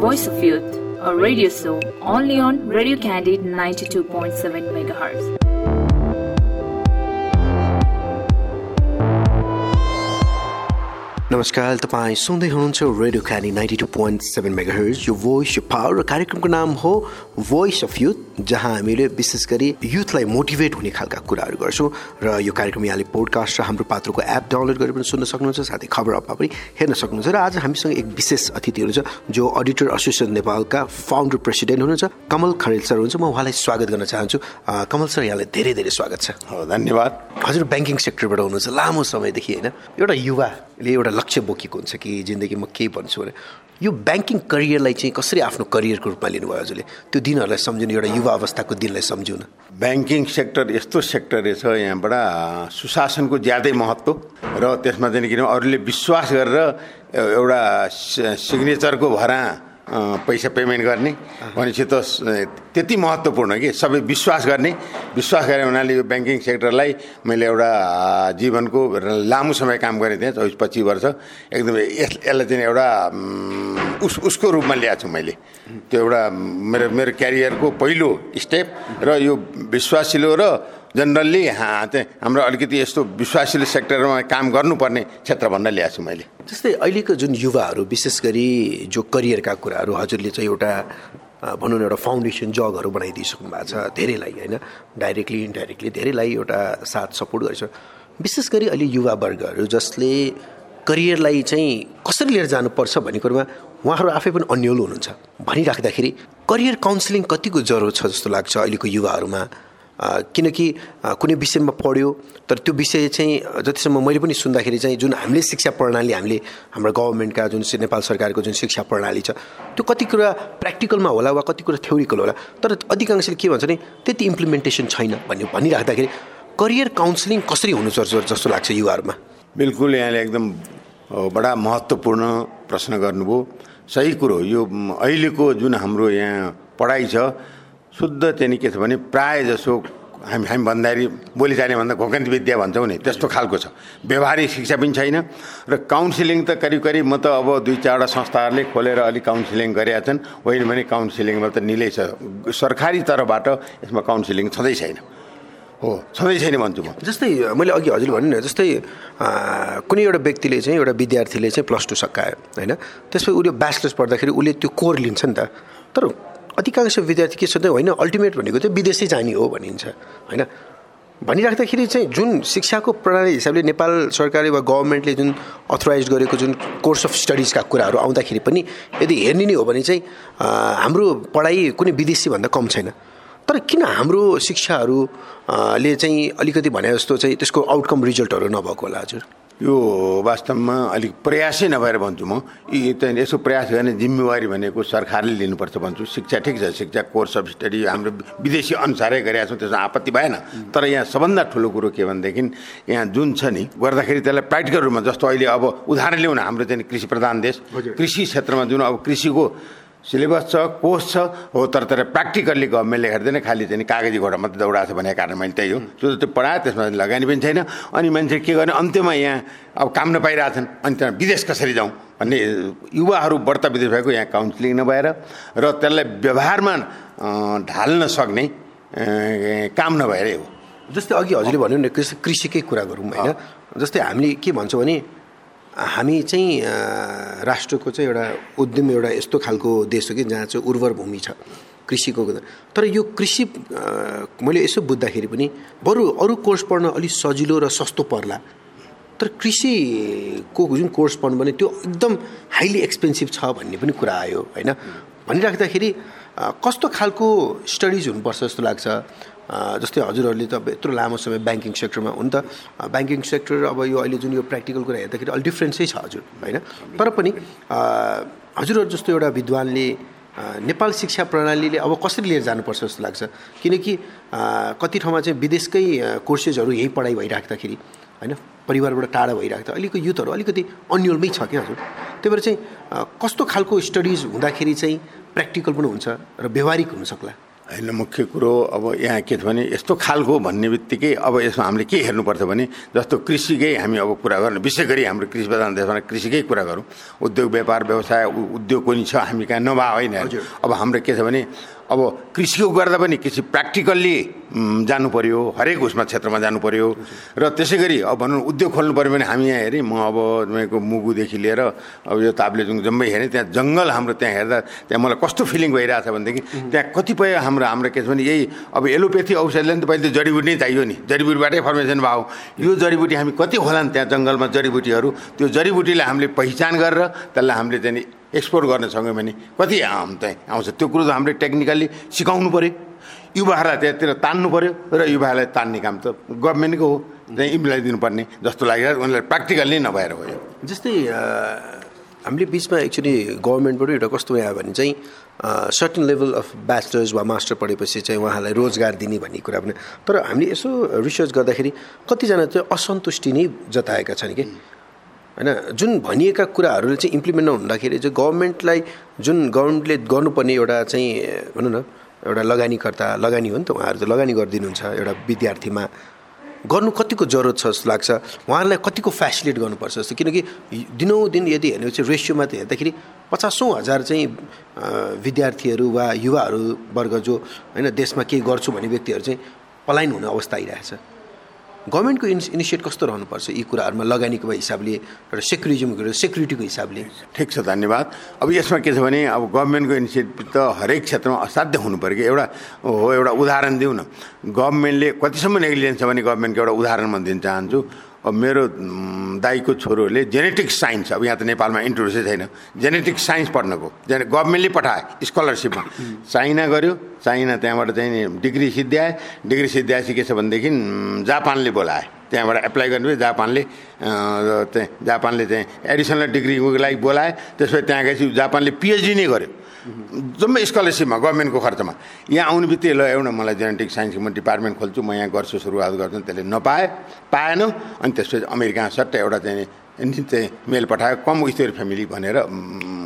Voice of Youth, a radio show only on Radio Candid 92.7 MHz. नमस्कार तपाईँ सुन्दै हुनुहुन्छ radio Candy ninety two point seven mega hertz यो voice यो power र कार्यक्रमको नाम हो भोइस अफ युथ जहाँ हामीले विशेष गरी युथलाई मोटिभेट हुने खालका कुराहरू गर्छौँ र यो कार्यक्रम यहाँले पोडकास्ट र हाम्रो पात्रको एप डाउनलोड गरेर पनि सुन्न सक्नुहुन्छ साथै खबर अपमा पनि हेर्न सक्नुहुन्छ र आज हामीसँग एक विशेष अतिथि हुनुहुन्छ जो अडिटर एसोसिएसन नेपालका फाउन्डर प्रेसिडेन्ट हुनुहुन्छ कमल खरेल सर हुनुहुन्छ। म उहाँलाई स्वागत गर्न चाहन्छु। कमल सर यहाँलाई धेरै धेरै स्वागत छ। धन्यवाद। हजुर ब्याङ्किङ सेक्टरबाट हुनुहुन्छ लामो समयदेखि होइन? एउटा युवाले एउटा लक्ष्य बोकेको हुन्छ कि जिन्दगीमा केही भन्छु भने यो ब्याङ्किङ करियरलाई चाहिँ कसरी आफ्नो करियरको रूपमा लिनुभयो हजुरले? त्यो दिनहरूलाई सम्झिनु एउटा युवा अवस्थाको दिनलाई सम्झिनु ब्याङ्किङ सेक्टर यस्तो सेक्टर रहेछ यहाँबाट सुशासनको ज्यादै महत्त्व र त्यसमा चाहिँ किन अरूले विश्वास गरेर एउटा सिग्नेचरको भरा पैसा पेमेन्ट गर्ने। भनेपछि त त्यति महत्त्वपूर्ण कि? सबै विश्वास गर्ने। विश्वास गरे हुनाले यो ब्याङ्किङ सेक्टरलाई मैले एउटा जीवनको लामो समय काम गरेको थिएँ चौबिस पच्चिस वर्ष। एकदमै यस यसलाई चाहिँ एउटा उस उसको रूपमा ल्याएको छु मैले। त्यो एउटा मेरो मेरो क्यारियरको पहिलो स्टेप र यो विश्वासिलो र जनरल्ली चाहिँ हाम्रो अलिकति यस्तो विश्वासिलो सेक्टरमा काम गर्नुपर्ने क्षेत्र भन्न ल्याएको छु मैले। जस्तै अहिलेको जुन युवाहरू विशेष गरी जो करियरका कुराहरू हजुरले चाहिँ एउटा भनौँ न एउटा फाउन्डेसन जगहरू बनाइदिइसक्नु भएको छ धेरैलाई होइन? डाइरेक्टली इन्डाइरेक्टली धेरैलाई एउटा साथ सपोर्ट गरेछ। विशेष गरी अहिले युवावर्गहरू जसले करियरलाई चाहिँ कसरी लिएर जानुपर्छ भन्ने कुरोमा उहाँहरू आफै पनि अन्यल हुनुहुन्छ। भनिराख्दाखेरि करियर काउन्सिलिङ कतिको जरुरत छ जस्तो लाग्छ अहिलेको युवाहरूमा? किनकि कुनै विषयमा पढ्यो तर त्यो विषय चाहिँ जतिसम्म मैले पनि सुन्दाखेरि चाहिँ जुन हामीले शिक्षा प्रणाली हामीले हाम्रो गभर्मेन्टका जुन नेपाल सरकारको जुन शिक्षा प्रणाली छ त्यो कति कुरा प्र्याक्टिकलमा होला वा कति कुरा थ्योरिकल होला तर अधिकांशले के भन्छ भने त्यति इम्प्लिमेन्टेसन छैन भन्ने भनिराख्दाखेरि करियर काउन्सिलिङ कसरी हुनु जस्तो लाग्छ युवाहरूमा? बिल्कुल यहाँले एकदम बडा महत्त्वपूर्ण प्रश्न गर्नुभयो। सही कुरो यो अहिलेको जुन हाम्रो यहाँ पढाइ छ शुद्ध चाहिँ के छ भने प्रायः जसो हामी हामी भन्दाखेरि बोलिचाली भन्दा घोकन्त विद्या भन्छौँ नि त्यस्तो खालको छ। व्यवहारिक शिक्षा पनि छैन। र काउन्सिलिङ त करिब करिब म त अब दुई चारवटा संस्थाहरूले खोलेर अलिक काउन्सिलिङ गरेका छन्। होइन भने काउन्सिलिङमा त निलै छ। सरकारी तर्फबाट यसमा काउन्सिलिङ छँदै छैन। हो छँदै छैन भन्छु म। जस्तै मैले अघि हजुरले भन्नु नि जस्तै कुनै एउटा व्यक्तिले चाहिँ एउटा विद्यार्थीले चाहिँ प्लस टू सकायो होइन? त्यसपछि उसले ब्याचलर्स पढ्दाखेरि उसले त्यो कोर लिन्छ नि त। तर अधिकांश विद्यार्थी के सोध्दै होइन अल्टिमेट भनेको चाहिँ विदेशै जाने हो भनिन्छ होइन? भनिराख्दाखेरि चाहिँ जुन शिक्षाको प्रणाली हिसाबले नेपाल सरकारले वा गभर्मेन्टले जुन अथोराइज गरेको जुन कोर्स अफ स्टडिजका कुराहरू आउँदाखेरि पनि यदि हेर्ने नै हो भने चाहिँ हाम्रो पढाइ कुनै विदेशीभन्दा कम छैन। तर किन हाम्रो शिक्षाहरूले चाहिँ अलिकति भने जस्तो चाहिँ त्यसको आउटकम रिजल्टहरू नभएको होला हजुर? यो वास्तवमा अलिक प्रयासै नभएर भन्छु म। यी त्यहाँदेखि यसो प्रयास गर्ने जिम्मेवारी भनेको सरकारले लिनुपर्छ भन्छु। शिक्षा ठिक छ शिक्षा कोर्स अफ स्टडी हाम्रो विदेशी अनुसारै गरेका छौँ त्यसमा आपत्ति भएन। तर यहाँ सबभन्दा ठुलो कुरो के भनेदेखि यहाँ जुन छ नि गर्दाखेरि त्यसलाई प्र्याक्टिकल रूपमा जस्तो अहिले अब उदाहरण ल्याउन हाम्रो चाहिँ कृषि प्रधान देश। कृषि क्षेत्रमा जुन अब कृषिको सिलेबस छ कोर्स छ हो तर तर प्र्याक्टिकल्ली गभर्मेन्टले हेर्दैन खालि चाहिँ कागजी घोडा मात्रै दौडाएको छ भनेको कारण मैले त्यही हो। त्यो त्यो पढायो त्यसमा लगानी पनि छैन। अनि मान्छे के गर्ने? अन्त्यमा यहाँ अब काम नपाइरहेछन्। अनि त्यहाँ विदेश कसरी जाउँ? भन्ने युवाहरू बढ्ता विदेश भएको यहाँ काउन्सिलिङ नभएर र त्यसलाई व्यवहारमा ढाल्न सक्ने काम नभएरै हो। जस्तै अघि हजुरले भन्यो नि कृषिकै कुरा गरौँ होइन? जस्तै हामीले के भन्छौँ भने हामी चाहिँ राष्ट्रको चाहिँ एउटा उद्यम एउटा यस्तो खालको देश हो कि जहाँ चाहिँ उर्वर भूमि छ कृषिको तर यो कृषि मैले यसो बुझ्दाखेरि पनि बरु अरू कोर्स पढ्न अलिक सजिलो र सस्तो पर्ला। तर कृषिको जुन कोर्स पढ्नु भने त्यो एकदम हाइली एक्सपेन्सिभ छ भन्ने पनि कुरा आयो होइन? भनिराख्दाखेरि कस्तो खालको स्टडिज हुनुपर्छ जस्तो लाग्छ? जस्तै हजुरहरूले त अब यत्रो लामो समय ब्याङ्किङ सेक्टरमा हुन् त ब्याङ्किङ सेक्टर अब यो अहिले जुन यो प्र्याक्टिकल कुरा हेर्दाखेरि अलिक डिफ्रेन्सै छ हजुर होइन? तर पनि हजुरहरू जस्तो एउटा विद्वानले नेपाल शिक्षा प्रणालीले अब कसरी लिएर जानुपर्छ जस्तो लाग्छ? किनकि कति ठाउँमा चाहिँ विदेशकै कोर्सेसहरू यही पढाइ भइराख्दाखेरि होइन? परिवारबाट टाढा भइरहेको अहिलेको युथहरू अलिकति अन्यलमै छ क्या हजुर? त्यही भएर चाहिँ कस्तो खालको स्टडिज हुँदाखेरि चाहिँ प्र्याक्टिकल पनि हुन्छ र व्यवहारिक हुनसक्ला? होइन मुख्य कुरो अब यहाँ के छ भने यस्तो खालको भन्ने बित्तिकै अब यसमा हामीले के हेर्नुपर्छ भने जस्तो कृषिकै हामी अब कुरा गर्नु विशेष गरी हाम्रो कृषि प्रधान देशमा कृषिकै कुरा गरौँ। उद्योग व्यापार व्यवसाय उद्योग पनि छ हामी कहाँ नभए होइन। अब हाम्रो के छ भने अब कृषिको गर्दा पनि कृषि प्र्याक्टिकल्ली जानु पऱ्यो हरेक उसमा क्षेत्रमा जानु पऱ्यो र त्यसै गरी अब भनौँ उद्योग खोल्नु पऱ्यो भने हामी यहाँ हेरेँ म अब तपाईँको मुगुदेखि लिएर अब यो ताप्लेजुङ जम्मै हेरेँ त्यहाँ जङ्गल हाम्रो त्यहाँ हेर्दा त्यहाँ मलाई कस्तो फिलिङ भइरहेछ भनेदेखि त्यहाँ कतिपय हाम्रो हाम्रो के छ भने यही अब एलोपेथी औषधले नि त पहिले जडीबुटी नै चाहियो नि। जडीबुटीबाटै फर्मेसन भयो। यो जडीबुटी हामी कति होला नि त्यहाँ जङ्गलमा जडीबुटीहरू त्यो जडीबुटीलाई हामीले पहिचान गरेर त्यसलाई हामीले चाहिँ एक्सपोर्ट गर्न सक्यौँ भने कति चाहिँ आउँछ। त्यो कुरो त हामीले टेक्निकल्ली सिकाउनु पऱ्यो युवाहरूलाई त्यहाँतिर तान्नु पऱ्यो र युवाहरूलाई तान्ने काम त गभर्मेन्टको हो। त्यहाँ इम्प्लोइ दिनुपर्ने जस्तो लागेर उनीहरूलाई प्र्याक्टिकल्ली नभएर हो जस्तै हामीले बिचमा एक्चुली गभर्मेन्टबाट एउटा कस्तो आयो भने चाहिँ सर्टन लेभल अफ ब्याचलर्स वा मास्टर पढेपछि चाहिँ उहाँलाई रोजगार दिने भन्ने कुरा पनि। तर हामीले यसो रिसर्च गर्दाखेरि कतिजना चाहिँ असन्तुष्टि नै जताएका छन् कि। होइन जुन भनिएका कुराहरूले चाहिँ इम्प्लिमेन्ट नहुँदाखेरि चाहिँ गभर्मेन्टलाई जुन गभर्मेन्टले गर्नुपर्ने एउटा चाहिँ भनौँ न एउटा लगानीकर्ता लगानी हो नि त उहाँहरू त लगानी गरिदिनुहुन्छ एउटा विद्यार्थीमा। गर्नु कतिको जरुरत छ जस्तो लाग्छ उहाँहरूलाई कतिको फेसिलिट गर्नुपर्छ जस्तो किनकि दिनौँ दिन यदि हेर्ने चाहिँ रेसियोमा त हेर्दाखेरि पचासौँ हजार चाहिँ विद्यार्थीहरू वा युवाहरू वर्ग जो होइन देशमा केही गर्छु भन्ने व्यक्तिहरू चाहिँ पलायन हुने अवस्था आइरहेछ। गभर्मेन्टको इनि इनिसिएट कस्तो रहनुपर्छ? यी कुराहरूमा लगानीको हिसाबले एउटा सेक्युरिजमको सेक्युरिटीको हिसाबले? ठिक छ धन्यवाद। अब यसमा के छ भने अब गभर्मेन्टको इनिसिएटिभ त हरेक क्षेत्रमा असाध्य हुनु पऱ्यो कि एउटा हो एउटा उदाहरण दिउँ न। गभर्मेन्टले कतिसम्म नेग्लिजेन्स छ भने गभर्मेन्टको एउटा उदाहरण म दिन चाहन्छु। अब मेरो दाईको छोरोहरूले जेनेटिक साइन्स अब यहाँ त नेपालमा इन्ट्रोड्युसै छैन। जेनेटिक साइन्स पढ्नको। जेने गभर्मेन्टले पठाए स्कलरसिपमा चाइना गऱ्यो चाइना त्यहाँबाट चाहिँ डिग्री सिद्ध्याए। डिग्री सिद्ध्याए सिकेछ भनेदेखि जापानले बोलाए। त्यहाँबाट एप्लाई गर्नु जापानले चाहिँ जापानले चाहिँ एडिसनल डिग्रीको लागि बोलाए त्यसपछि त्यहाँ गएपछि जापानले पिएचडी नै गर्यो। जम्मै स्कलरसिपमा गभर्मेन्टको खर्चमा। यहाँ आउने बित्तिकै ल एउटा मलाई जेनेटिक साइन्सको म डिपार्टमेन्ट खोल्छु म यहाँ गर्छु सुरुवात गर्छु त्यसले नपाए पाएन। अनि त्यसपछि अमेरिका सट्ट एउटा चाहिँ चाहिँ मेल पठायो कम स्तरीय फ्यामिली भनेर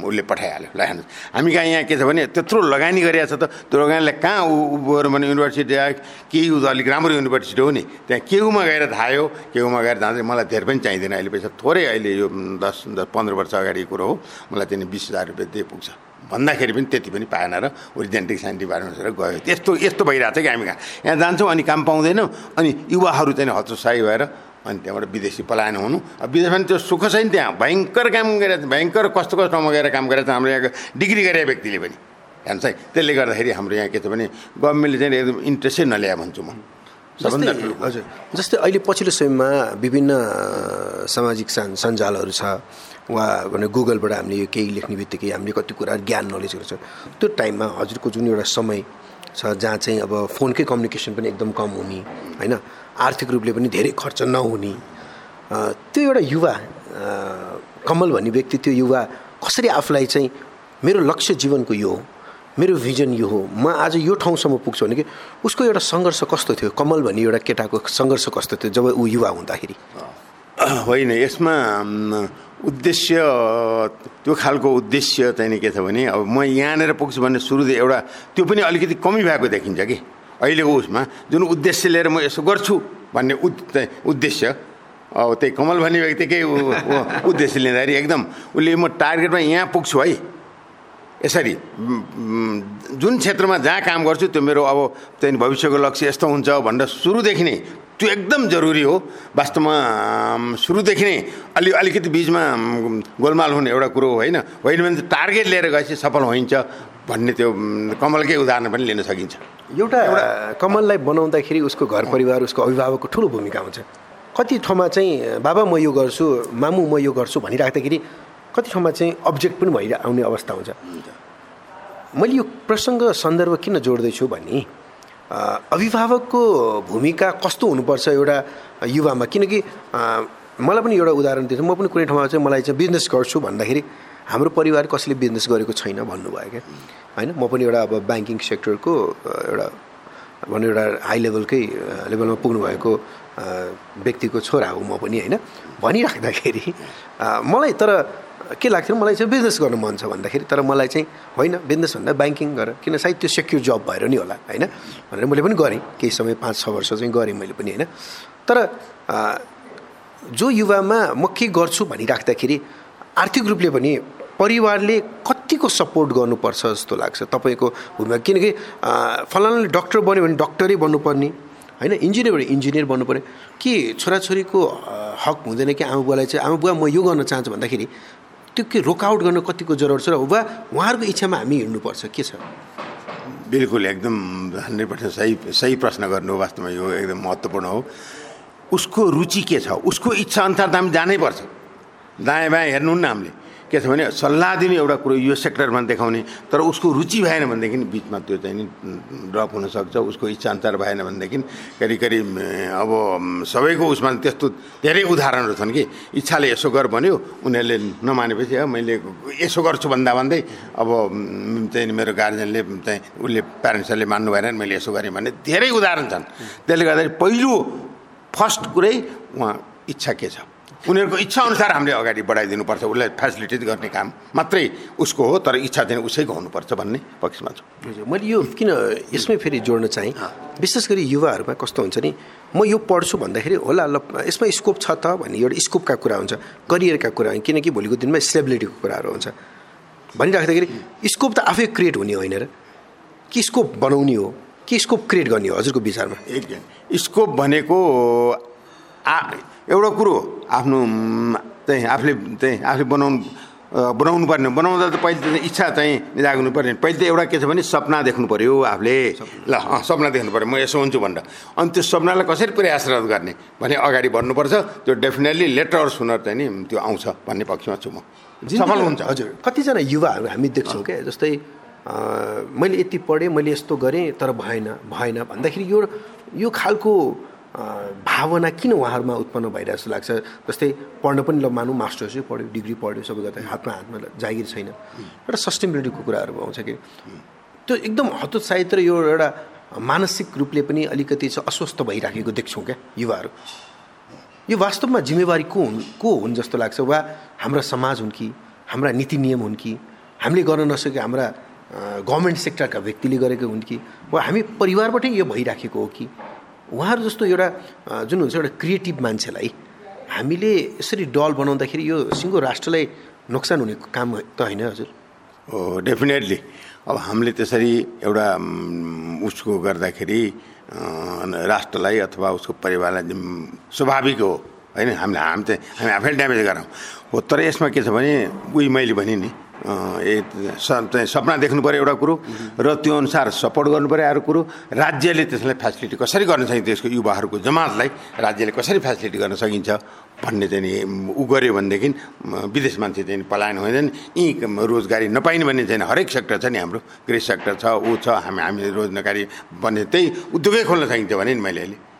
उसले पठाइहाल्यो। ल हेर्नुहोस्। हामी कहाँ यहाँ के छ भने त्यत्रो लगानी गरिरहेको छ त। त्यो लगानीलाई कहाँ ऊ भने युनिभर्सिटी आयो केही अलिक राम्रो युनिभर्सिटी हो नि? त्यहाँ केहुमा गएर थाह्यो केहुमा गएर जाँदै मलाई धेरै पनि चाहिँदैन अहिले पैसा। थोरै अहिले यो दस दस पन्ध्र वर्ष अगाडिको कुरो हो। मलाई त्यहाँदेखि बिस हजार रुपियाँ दिए पुग्छ। भन्दाखेरि पनि त्यति पनि पाएन र ओरिजेन्टिक साइन्स डिपार्टमेन्टबाट गयो। त्यस्तो यस्तो भइरहेको छ कि हामी कहाँ? यहाँ जान्छौँ अनि काम पाउँदैनौँ। अनि युवाहरू चाहिँ हतोत्साही भएर अनि त्यहाँबाट विदेशी पलायन हुनु। अब विदेशमा त्यो सुख छैन त्यहाँ। भयङ्कर काम गरेर भयङ्कर कस्तो कस्तो ठाउँमा गएर काम गरेर हाम्रो यहाँको डिग्री गरेर व्यक्तिले पनि। हेर्नुहोस् है त्यसले गर्दाखेरि हाम्रो यहाँ के छ भने गभर्मेन्टले चाहिँ एकदम इन्ट्रेस्टै नल्याए भन्छु म। सबभन्दा हजुर। जस्तै अहिले पछिल्लो समयमा विभिन्न सामाजिक सञ्जालहरू छ। वा भने गुगलबाट हामीले यो केही लेख्ने बित्तिकै हामीले कति कुरा ज्ञान नलेजहरू छ। त्यो टाइममा हजुरको जुन एउटा समय छ जहाँ चाहिँ अब फोनकै कम्युनिकेसन पनि एकदम कम हुने होइन? आर्थिक रूपले पनि धेरै खर्च नहुने। त्यो एउटा युवा कमल भन्ने व्यक्ति त्यो युवा कसरी आफूलाई चाहिँ मेरो लक्ष्य जीवनको यो हो मेरो भिजन यो हो म आज यो ठाउँसम्म पुग्छु भने कि उसको एउटा सङ्घर्ष कस्तो थियो? कमल भन्ने एउटा केटाको सङ्घर्ष कस्तो थियो जब ऊ युवा हुँदाखेरि? होइन यसमा उद्देश्य त्यो खालको उद्देश्य चाहिँ के छ भने अब म यहाँनिर पुग्छु भन्ने सुरुदेखि एउटा त्यो पनि अलिकति कमी भएको देखिन्छ कि? अहिलेको उसमा जुन उद्देश्य लिएर म यसो गर्छु भन्ने उद्देश्य अब त्यही कमल भन्ने व्यक्तिकै उद्देश्य लिँदाखेरि एकदम उसले म टार्गेटमा यहाँ पुग्छु है। यसरी जुन क्षेत्रमा जहाँ काम गर्छु त्यो मेरो अब त्यहाँदेखि भविष्यको लक्ष्य यस्तो हुन्छ भनेर सुरुदेखि नै त्यो एकदम जरुरी हो। वास्तवमा सुरुदेखि नै अलि अलिकति बिचमा गोलमाल हुने एउटा कुरो होइन? होइन भने टार्गेट लिएर गएपछि सफल होइन्छ भन्ने त्यो कमलकै उदाहरण पनि लिन सकिन्छ। एउटा एउटा कमललाई बनाउँदाखेरि उसको घर परिवार उसको अभिभावकको ठुलो भूमिका हुन्छ। कति ठाउँमा चाहिँ बाबा म यो गर्छु मामु म यो गर्छु भनिराख्दाखेरि कति ठाउँमा चाहिँ अब्जेक्ट पनि भइ आउने अवस्था हुन्छ। मैले यो प्रसङ्ग सन्दर्भ किन जोड्दैछु भने अभिभावकको भूमिका कस्तो हुनुपर्छ एउटा युवामा? किनकि मलाई पनि एउटा उदाहरण दिन्छु म पनि कुनै ठाउँमा चाहिँ मलाई चाहिँ बिजनेस गर्छु भन्दाखेरि हाम्रो परिवार कसैले बिजनेस गरेको छैन भन्नुभयो क्या? होइन? म पनि एउटा अब ब्याङ्किङ सेक्टरको एउटा भनौँ एउटा हाई लेभलकै लेभलमा पुग्नु भएको व्यक्तिको छोरा हो म पनि होइन? भनिराख्दाखेरि मलाई तर के लाग्थ्यो मलाई चाहिँ बिजनेस गर्नु मन छ भन्दाखेरि तर मलाई चाहिँ होइन बिजनेस भन्दा ब्याङ्किङ गर। किन सायद त्यो सेक्युर जब भएर नि होला होइन? भनेर मैले पनि गरेँ। केही समय पाँच छ वर्ष चाहिँ गरेँ मैले पनि होइन? तर जो युवामा म के गर्छु भनिराख्दाखेरि आर्थिक रूपले पनि परिवारले कतिको सपोर्ट गर्नुपर्छ जस्तो लाग्छ तपाईँको भूमिका किनकि फलानाले डक्टर बन्यो भने डक्टरै बन्नुपर्ने होइन? इन्जिनियर भने इन्जिनियर बन्नु के छोराछोरीको हक हुँदैन कि आमा बुवालाई चाहिँ आमा बुवा म यो गर्न चाहन्छु भन्दाखेरि त्यो के रोकआउट गर्न कतिको जरुरत छ र वा उहाँहरूको इच्छामा हामी हिँड्नुपर्छ के छ? बिल्कुल एकदम हन्ड्रेड पर्सेन्ट सही सही प्रश्न गर्नु वास्तवमा यो एकदम महत्त्वपूर्ण हो। उसको रुचि के छ? उसको इच्छा अनुसार त हामी जानै पर्छ। दायाँ बायाँ हेर्नु न हामीले। के छ भने सल्लाह दिने एउटा कुरो यो सेक्टरमा देखाउने तर उसको रुचि भएन भनेदेखि बिचमा त्यो चाहिँ नि ड्रप हुनसक्छ उसको इच्छा अनुसार भएन भनेदेखि करिब करिब अब सबैको उसमा त्यस्तो धेरै उदाहरणहरू छन् कि इच्छाले यसो गर भन्यो उनीहरूले नमानेपछि मैले यसो गर्छु भन्दा भन्दै अब चाहिँ मेरो गार्जेनले चाहिँ उसले प्यारेन्ट्सहरूले मान्नु भएन मैले यसो गरेँ भन्ने धेरै उदाहरण छन्। त्यसले गर्दाखेरि पहिलो फर्स्ट कुरै उहाँ इच्छा के छ? उनीहरूको इच्छा अनुसार हामीले अगाडि बढाइदिनुपर्छ उसलाई फेसिलिटेट गर्ने काम मात्रै उसको हो तर इच्छा चाहिँ उसैको हुनुपर्छ भन्ने पक्षमा छु। मैले यो किन यसमै फेरि जोड्न चाहेँ विशेष गरी युवाहरूमा कस्तो हुन्छ नि म यो पढ्छु भन्दाखेरि होला ल यसमा स्कोप छ त भन्ने एउटा स्कोपका कुरा हुन्छ करियरका कुरा किनकि भोलिको दिनमा स्टेबिलिटीको कुराहरू हुन्छ। भनिराख्दाखेरि स्कोप त आफै क्रिएट हुने होइन र। कि स्कोप बनाउने हो कि स्कोप क्रिएट गर्ने हो हजुरको विचारमा? स्कोप भनेको आ एउटा कुरो आफ्नो चाहिँ आफूले चाहिँ आफूले बनाउनु बनाउनु पर्ने बनाउँदा त पहिले इच्छा चाहिँ जाग्नु पर्ने। पहिले त एउटा के छ भने सपना देख्नु पऱ्यो आफूले। ल सपना देख्नु पऱ्यो म यसो हुन्छु भनेर। अनि त्यो सपनालाई कसरी प्रयासरत गर्ने भने अगाडि बढ्नुपर्छ। त्यो डेफिनेटली लेटर सुनर चाहिँ नि त्यो आउँछ भन्ने पक्षमा छु म। सफल हुन्छ हजुर कतिजना युवाहरू हामी देख्छौँ। क्या जस्तै मैले यति पढेँ मैले यस्तो गरेँ तर भएन भएन भन्दाखेरि यो यो खालको भावना किन उहाँहरूमा उत्पन्न भइरहेको जस्तो लाग्छ? जस्तै पढ्न पनि ल मानौँ मास्टर्सै पढ्यो डिग्री पढ्यो सबै गर्दा हातमा हातमा जागिर छैन। एउटा सस्टेनेबिलिटीको कुराहरू आउँछ कि? त्यो एकदम हतोत्साहित र यो एउटा मानसिक रूपले पनि अलिकति अस्वस्थ भइराखेको देख्छौँ क्या युवाहरू। यो वास्तवमा जिम्मेवारी को हुन् को हुन् जस्तो लाग्छ? वा हाम्रा समाज हुन् कि? हाम्रा नीति नियम हुन् कि? हामीले गर्न नसके हाम्रा गभर्मेन्ट सेक्टरका व्यक्तिले गरेको हुन् कि? वा हामी परिवारबाटै यो भइराखेको हो कि? उहाँहरू जस्तो एउटा जुन हुन्छ एउटा क्रिएटिभ मान्छेलाई हामीले यसरी डल बनाउँदाखेरि यो सिङ्गो राष्ट्रलाई नोक्सान हुने काम त होइन हजुर? हो डेफिनेटली। अब हामीले त्यसरी एउटा उसको गर्दाखेरि राष्ट्रलाई अथवा उसको परिवारलाई स्वाभाविक हो होइन? हामीले हामी चाहिँ हामी आफै ड्यामेज गराउँ हो तर यसमा के छ भने उही मैले भने नि चाहिँ सपना देख्नु पऱ्यो एउटा कुरो र त्यो अनुसार सपोर्ट गर्नु पऱ्यो अरू कुरो। राज्यले त्यसलाई फेसिलिटी कसरी गर्न सकिन्छ? त्यसको युवाहरूको जमातलाई राज्यले कसरी फेसिलिटी गर्न सकिन्छ भन्ने चाहिँ ऊ गऱ्यो भनेदेखि विदेश मान्छे चाहिँ पलायन हुँदैन। यहीँ रोजगारी नपाइने भन्ने चाहिँ हरेक सेक्टर छ नि हाम्रो। कृषि सेक्टर छ ऊ छ हामी हामीले रोजगारी भन्ने त्यही उद्योगै खोल्न सकिन्छ भने नि मैले अहिले।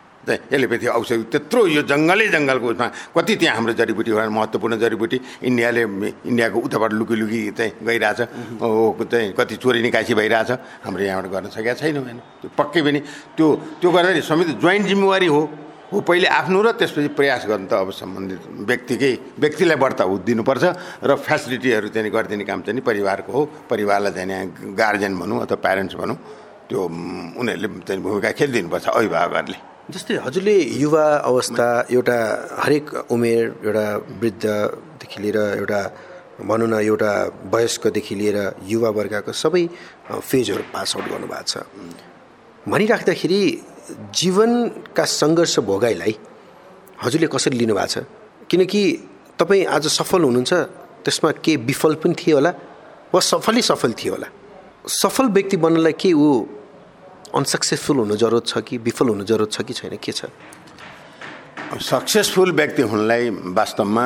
एलोपेथी औषधि त्यत्रो यो जङ्गलै जङ्गलको उसमा कति त्यहाँ हाम्रो जडीबुटी महत्त्वपूर्ण जडीबुटी इन्डियाले इन्डियाको उताबाट लुकी लुकी चाहिँ गइरहेछ चाहिँ कति चोरी निकासी भइरहेछ हाम्रो यहाँबाट गर्न सकेका छैनौँ होइन। त्यो पक्कै पनि त्यो त्यो गर्दाखेरि समेत जोइन्ट जिम्मेवारी हो। हो पहिले आफ्नो र त्यसपछि प्रयास गर्नु त अब सम्बन्धित व्यक्तिकै व्यक्तिलाई बढ्ता दिनुपर्छ र फेसिलिटीहरू चाहिँ गरिदिने काम चाहिँ परिवारको हो। परिवारलाई चाहिँ गार्जेन भनौँ अथवा प्यारेन्ट्स भनौँ त्यो उनीहरूले चाहिँ भूमिका खेलिदिनुपर्छ अभिभावकहरूले। जस्तै हजुरले युवा अवस्था एउटा हरेक उमेर एउटा वृद्धदेखि लिएर एउटा भनौँ न एउटा वयस्कदेखि लिएर युवा वर्गको सबै फेजहरू पास आउट गर्नुभएको छ। भनिराख्दाखेरि जीवनका सङ्घर्ष भोगाइलाई हजुरले कसरी लिनुभएको छ? किनकि तपाईँ आज सफल हुनुहुन्छ त्यसमा के विफल पनि थिए होला वा सफलै सफल थियो होला? सफल व्यक्ति बन्नलाई के ऊ अनसक्सेसफुल हुनु जरुरत छ कि विफल हुनु जरुरत छ कि छैन? के छ? सक्सेसफुल व्यक्ति हुनलाई वास्तवमा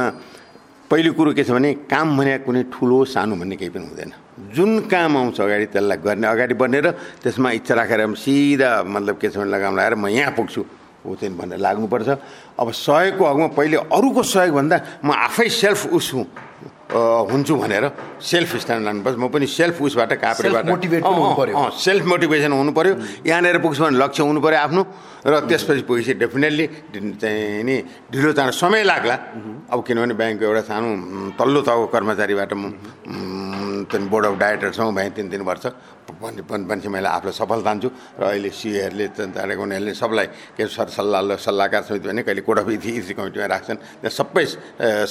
पहिलो कुरो के छ भने काम भने कुनै ठुलो सानो भन्ने केही पनि हुँदैन। जुन काम आउँछ अगाडि त्यसलाई गर्ने अगाडि बढेर त्यसमा इच्छा राखेर सिधा मतलब के छ भने लगाम लगाएर म यहाँ पुग्छु हो चाहिँ भनेर लाग्नुपर्छ। अब सहयोगको हकमा पहिले अरूको सहयोगभन्दा म आफै सेल्फ उस हुँ। हुन्छु भनेर सेल्फ स्ट्यान्ड लानुपर्छ म पनि सेल्फ उसबाट काप्रेबाट हुनु पर्यो। सेल्फ मोटिभेसन हुनु पर्यो। यहाँनिर पुग्छु भने लक्ष्य हुनु पर्यो आफ्नो। र त्यसपछि पुगेपछि डेफिनेटली चाहिँ नि ढिलो चाँडो समय लाग्ला। अब किनभने ब्याङ्कको एउटा सानो तल्लो तहको कर्मचारीबाट म बोर्ड अफ डाइरेक्टरसँग भएँ तिन तिन वर्ष। पनि पनि मैले आफूलाई सफल तान्छु र अहिले सिएहरूले चाँडेको उनीहरूले सबलाई के सर सल्लाह सल्लाहकार समिति भने कहिले कोड अफ कमिटीमा राख्छन्। त्यहाँ सबै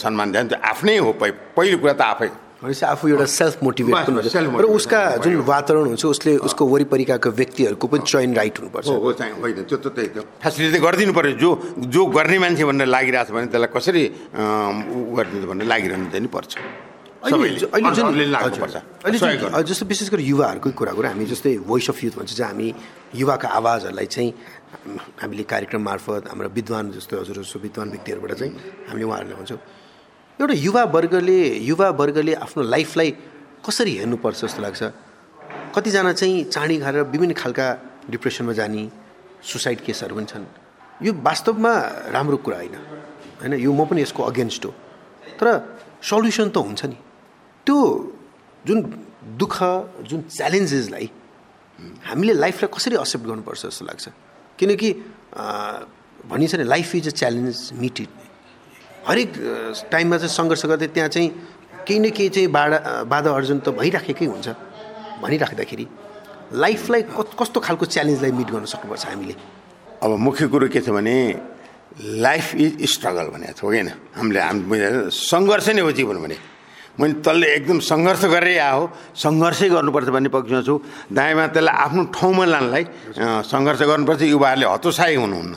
सम्मान जान्छ आफ्नै हो पहि पहिलो कुरा त आफै। भनेपछि आफू एउटा सेल्फ मोटिभेट र उसका जुन वातावरण हुन्छ उसले उसको वरिपरिका व्यक्तिहरूको पनि चयन राइट हुनुपर्छ। हो हो चाहिँ होइन त्यो त त्यही त्यो फेसिलिटी गरिदिनु पऱ्यो जो जो गर्ने मान्छे भनेर लागिरहेको छ भने त्यसलाई कसरी गरिदिनु भनेर लागिरहनु चाहिँ पर्छ। अहिले। जस्तो विशेष गरी युवाहरूकै कुरा गरौँ हामी जस्तै भोइस अफ युथ भन्छ चाहिँ हामी युवाका आवाजहरूलाई चाहिँ हामीले कार्यक्रम मार्फत हाम्रो विद्वान जस्तो हजुर जस्तो विद्वान व्यक्तिहरूबाट चाहिँ हामीले उहाँहरूलाई भन्छौँ। एउटा युवा वर्गले युवा वर्गले आफ्नो लाइफलाई कसरी हेर्नुपर्छ जस्तो लाग्छ? कतिजना चाहिँ चाँडी खाएर विभिन्न खालका डिप्रेसनमा जाने सुसाइड केसहरू पनि छन्। यो वास्तवमा राम्रो कुरा होइन। होइन यो म पनि यसको अगेन्स्ट हो। तर सल्युसन त हुन्छ नि। त्यो जुन दुःख जुन च्यालेन्जेसलाई हामीले लाइफलाई कसरी एक्सेप्ट गर्नुपर्छ जस्तो लाग्छ? किनकि भनिन्छ नि life is a challenge meet it हरेक टाइममा चाहिँ सङ्घर्ष गर्दै त्यहाँ चाहिँ केही न केही चाहिँ बाधा बाधा अर्जन त भइराखेकै हुन्छ भनिराख्दाखेरि लाइफलाई कस्तो खालको च्यालेन्जलाई मिट गर्न सक्नुपर्छ हामीले? अब मुख्य कुरो के छ भने लाइफ इज स्ट्रगल भनेको छ हो किन हामीले हामी सङ्घर्ष नै हो जीवन भने मैले तल्ले एकदम सङ्घर्ष गरेरै आयो सङ्घर्षै गर्नुपर्छ भन्ने पक्षमा छु। दायाँमा त्यसलाई आफ्नो ठाउँमा लानलाई सङ्घर्ष गर्नुपर्छ। युवाहरूले हतोत्साही हुनुहुन्न।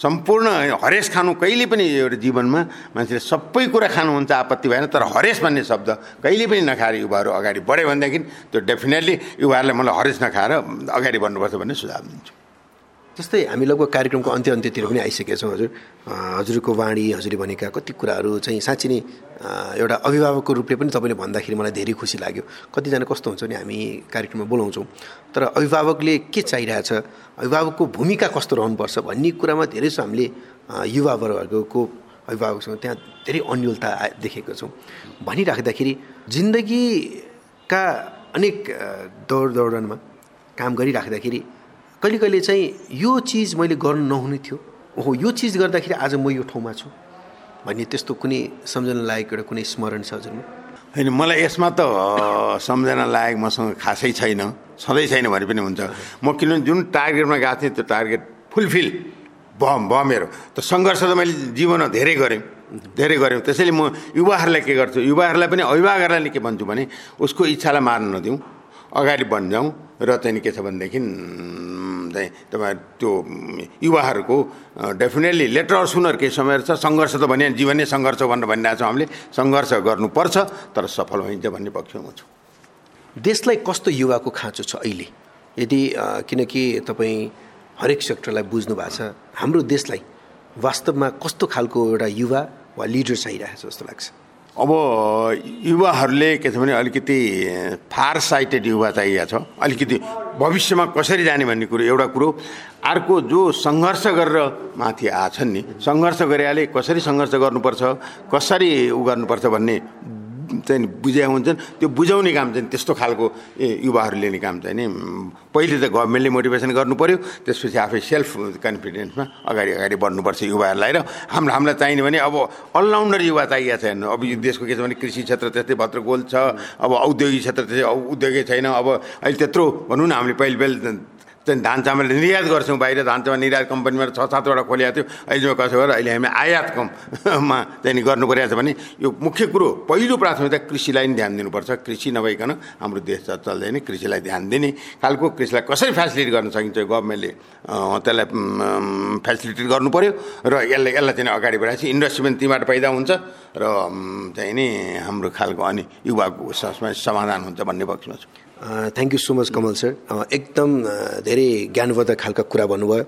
सम्पूर्ण हरेस खानु कहिले पनि एउटा जीवनमा मान्छेले सबै कुरा खानुहुन्छ आपत्ति भएन तर हरेस भन्ने शब्द कहिले पनि नखाएर युवाहरू अगाडि बढ्यो भनेदेखि त्यो डेफिनेटली युवाहरूले मलाई हरेस नखाएर अगाडि बढ्नुपर्छ भन्ने सुझाव दिन्छु। जस्तै हामी लगभग कार्यक्रमको अन्त्य अन्त्यतिर पनि आइसकेका छौँ हजुर। हजुरको वाणी हजुरले भनेका कति कुराहरू चाहिँ साँच्ची नै एउटा अभिभावकको रूपले पनि तपाईँले भन्दाखेरि मलाई धेरै खुसी लाग्यो। कतिजना कस्तो हुन्छ भने हामी कार्यक्रममा बोलाउँछौँ। तर अभिभावकले के चाहिरहेछ? अभिभावकको भूमिका कस्तो रहनुपर्छ? भन्ने कुरामा धेरै जसो हामीले अ, युवा वर्गको अभिभावकसँग त्यहाँ धेरै अन्यलता देखेको छौँ। भनिराख्दाखेरि जिन्दगीका अनेक दौड दौडनमा काम गरिराख्दाखेरि कहिले कहिले चाहिँ यो चिज मैले गर्नु नहुने थियो। ओहो यो चिज गर्दाखेरि आज म यो ठाउँमा छु। भन्ने त्यस्तो कुनै सम्झना लायक एउटा कुनै स्मरण छ हजुरमा होइन मलाई यसमा त सम्झना लायक मसँग खासै छैन। सधैँ छैन भने पनि हुन्छ। म किनभने जुन टार्गेटमा गएको थिएँ त्यो टार्गेट फुलफिल भयो भयो मेरो त सङ्घर्ष त मैले जीवनमा धेरै गरेँ। धेरै गरेँ। त्यसैले म युवाहरूलाई के गर्छु? युवाहरूलाई पनि अभिभावकहरूलाई के भन्छु भने उसको इच्छालाई मार्न नदिउँ। अगाडि बढ जाउँ र नि के छ भनेदेखि चाहिँ तपाईँ त्यो युवाहरूको डेफिनेटली लेटर अर सुनर केही समयहरू छ सङ्घर्ष त भने जीवन नै सङ्घर्ष भनेर भनिरहेको छौँ हामीले। सङ्घर्ष गर्नुपर्छ तर सफल भइन्छ भन्ने पक्षमा छु। देशलाई कस्तो युवाको खाँचो छ अहिले? यदि किनकि तपाईँ हरेक सेक्टरलाई बुझ्नु भएको छ हाम्रो देशलाई वास्तवमा कस्तो खालको एउटा युवा वा लिडर चाहिरहेको छ जस्तो लाग्छ? अब युवाहरूले के छ भने अलिकति फार साइटेड युवा चाहिएको छ। अलिकति भविष्यमा कसरी जाने भन्ने कुरो एउटा कुरो। अर्को जो सङ्घर्ष गरेर माथि आछन् नि सङ्घर्ष गरेकाले कसरी सङ्घर्ष गर्नुपर्छ कसरी उ गर्नुपर्छ भन्ने चाहिँ बुझाइ हुन्छन् त्यो बुझाउने काम चाहिँ त्यस्तो खालको युवाहरूले लिने काम चाहिँ नि पहिले त गभर्मेन्टले मोटिभेसन गर्नु पऱ्यो त्यसपछि आफै सेल्फ कन्फिडेन्समा अगाडि अगाडि बढ्नुपर्छ युवाहरूलाई र हाम्रो हामीलाई चाहिने भने अब अलराउन्डर युवा चाहिएको छैन अब यो देशको के छ भने कृषि क्षेत्र त्यस्तै भत्रगोल छ अब औद्योगिक क्षेत्र त्यस्तै औ- उद्योगै छैन अब अहिले त्यत्रो भनौँ न हामीले पहिले पहिले चाहिँ धान चामल निर्यात गर्छौँ बाहिर धान चामल निर्यात कम्पनीमा छ सातवटा खोलिएको थियो। अहिले कसो गरेर अहिले हामी आयात कममा चाहिँ गर्नु परिरहेको छ भने यो मुख्य कुरो पहिलो प्राथमिकता कृषिलाई नि ध्यान दिनुपर्छ। कृषि नभइकन हाम्रो देश चल्दैन कृषिलाई ध्यान दिने खालको कृषिलाई कसरी फेसिलिटी गर्न सकिन्छ गभर्मेन्टले त्यसलाई फेसिलिटी गर्नु पऱ्यो र यसलाई यसलाई चाहिँ अगाडि बढाएपछि इन्डस्ट्री पनि तीबाट पैदा हुन्छ र चाहिँ नि हाम्रो खालको अनि युवाको समाधान हुन्छ भन्ने पक्षमा छु। Thank you so much Kamal sir एकदम धेरै ज्ञानवर्धक खालका कुरा भन्नुभयो।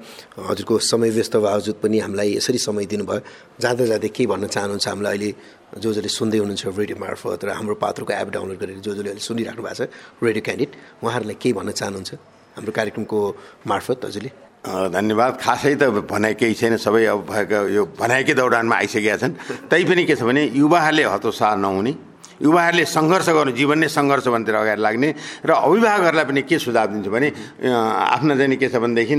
हजुरको समय व्यस्त बावजुद पनि हामीलाई यसरी समय दिनुभयो। जाँदा जाँदै के भन्न चाहनुहुन्छ हामीलाई अहिले जो जसले सुन्दै हुनुहुन्छ रेडियो मार्फत र हाम्रो पात्रको एप डाउनलोड गरेर जो जसले अहिले सुनिराख्नु भएको छ रेडियो क्यान्डिडेट उहाँहरूलाई के भन्न चाहनुहुन्छ हाम्रो कार्यक्रमको मार्फत हजुरले? धन्यवाद। खासै त भनाइ केही छैन। सबै अब भएको यो भनाइकै दौडानमा आइसकेका छन्। तैपनि के छ भने युवाहरूले हतोत्साह नहुने युवाहरूले सङ्घर्ष गर्नु जीवन नै सङ्घर्ष भन्तिर अगाडि लाग्ने र अभिभावकहरूलाई पनि के सुझाव दिन्छु भने आफ्नो चाहिँ के छ भनेदेखि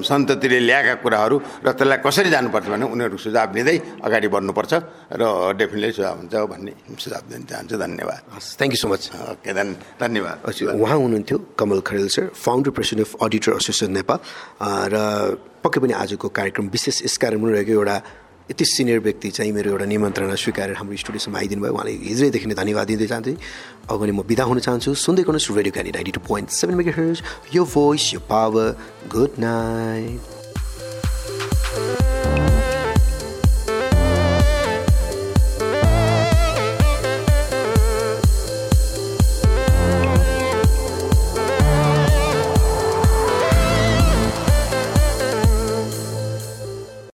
सन्ततिले ल्याएका कुराहरू र त्यसलाई कसरी जानुपर्छ भने उनीहरू सुझाव लिँदै अगाडि बढ्नुपर्छ र डेफिनेटली सुझाव हुन्छ भन्ने सुझाव दिन चाहन्छु। धन्यवाद। Thank you so much okay धन् धन्यवाद। उहाँ हुनुहुन्थ्यो Kamal Kharel sir founder president of auditor association Nepal र पक्कै पनि आजको कार्यक्रम विशेष यस कारण रहेको एउटा यति सिनियर व्यक्ति चाहिँ मेरो एउटा निमन्त्रणा स्वीकारेर हाम्रो स्टुडियोसम्म आइदिनु भयो। उहाँले हिजोदेखि नै धन्यवाद दिँदै चाहन्छु अगाडि म बिदा हुन चाहन्छु। सुन्दै गर्नुहोस् radio Candy ninety two point seven mega यो भोइस यो पावर गुड नाइट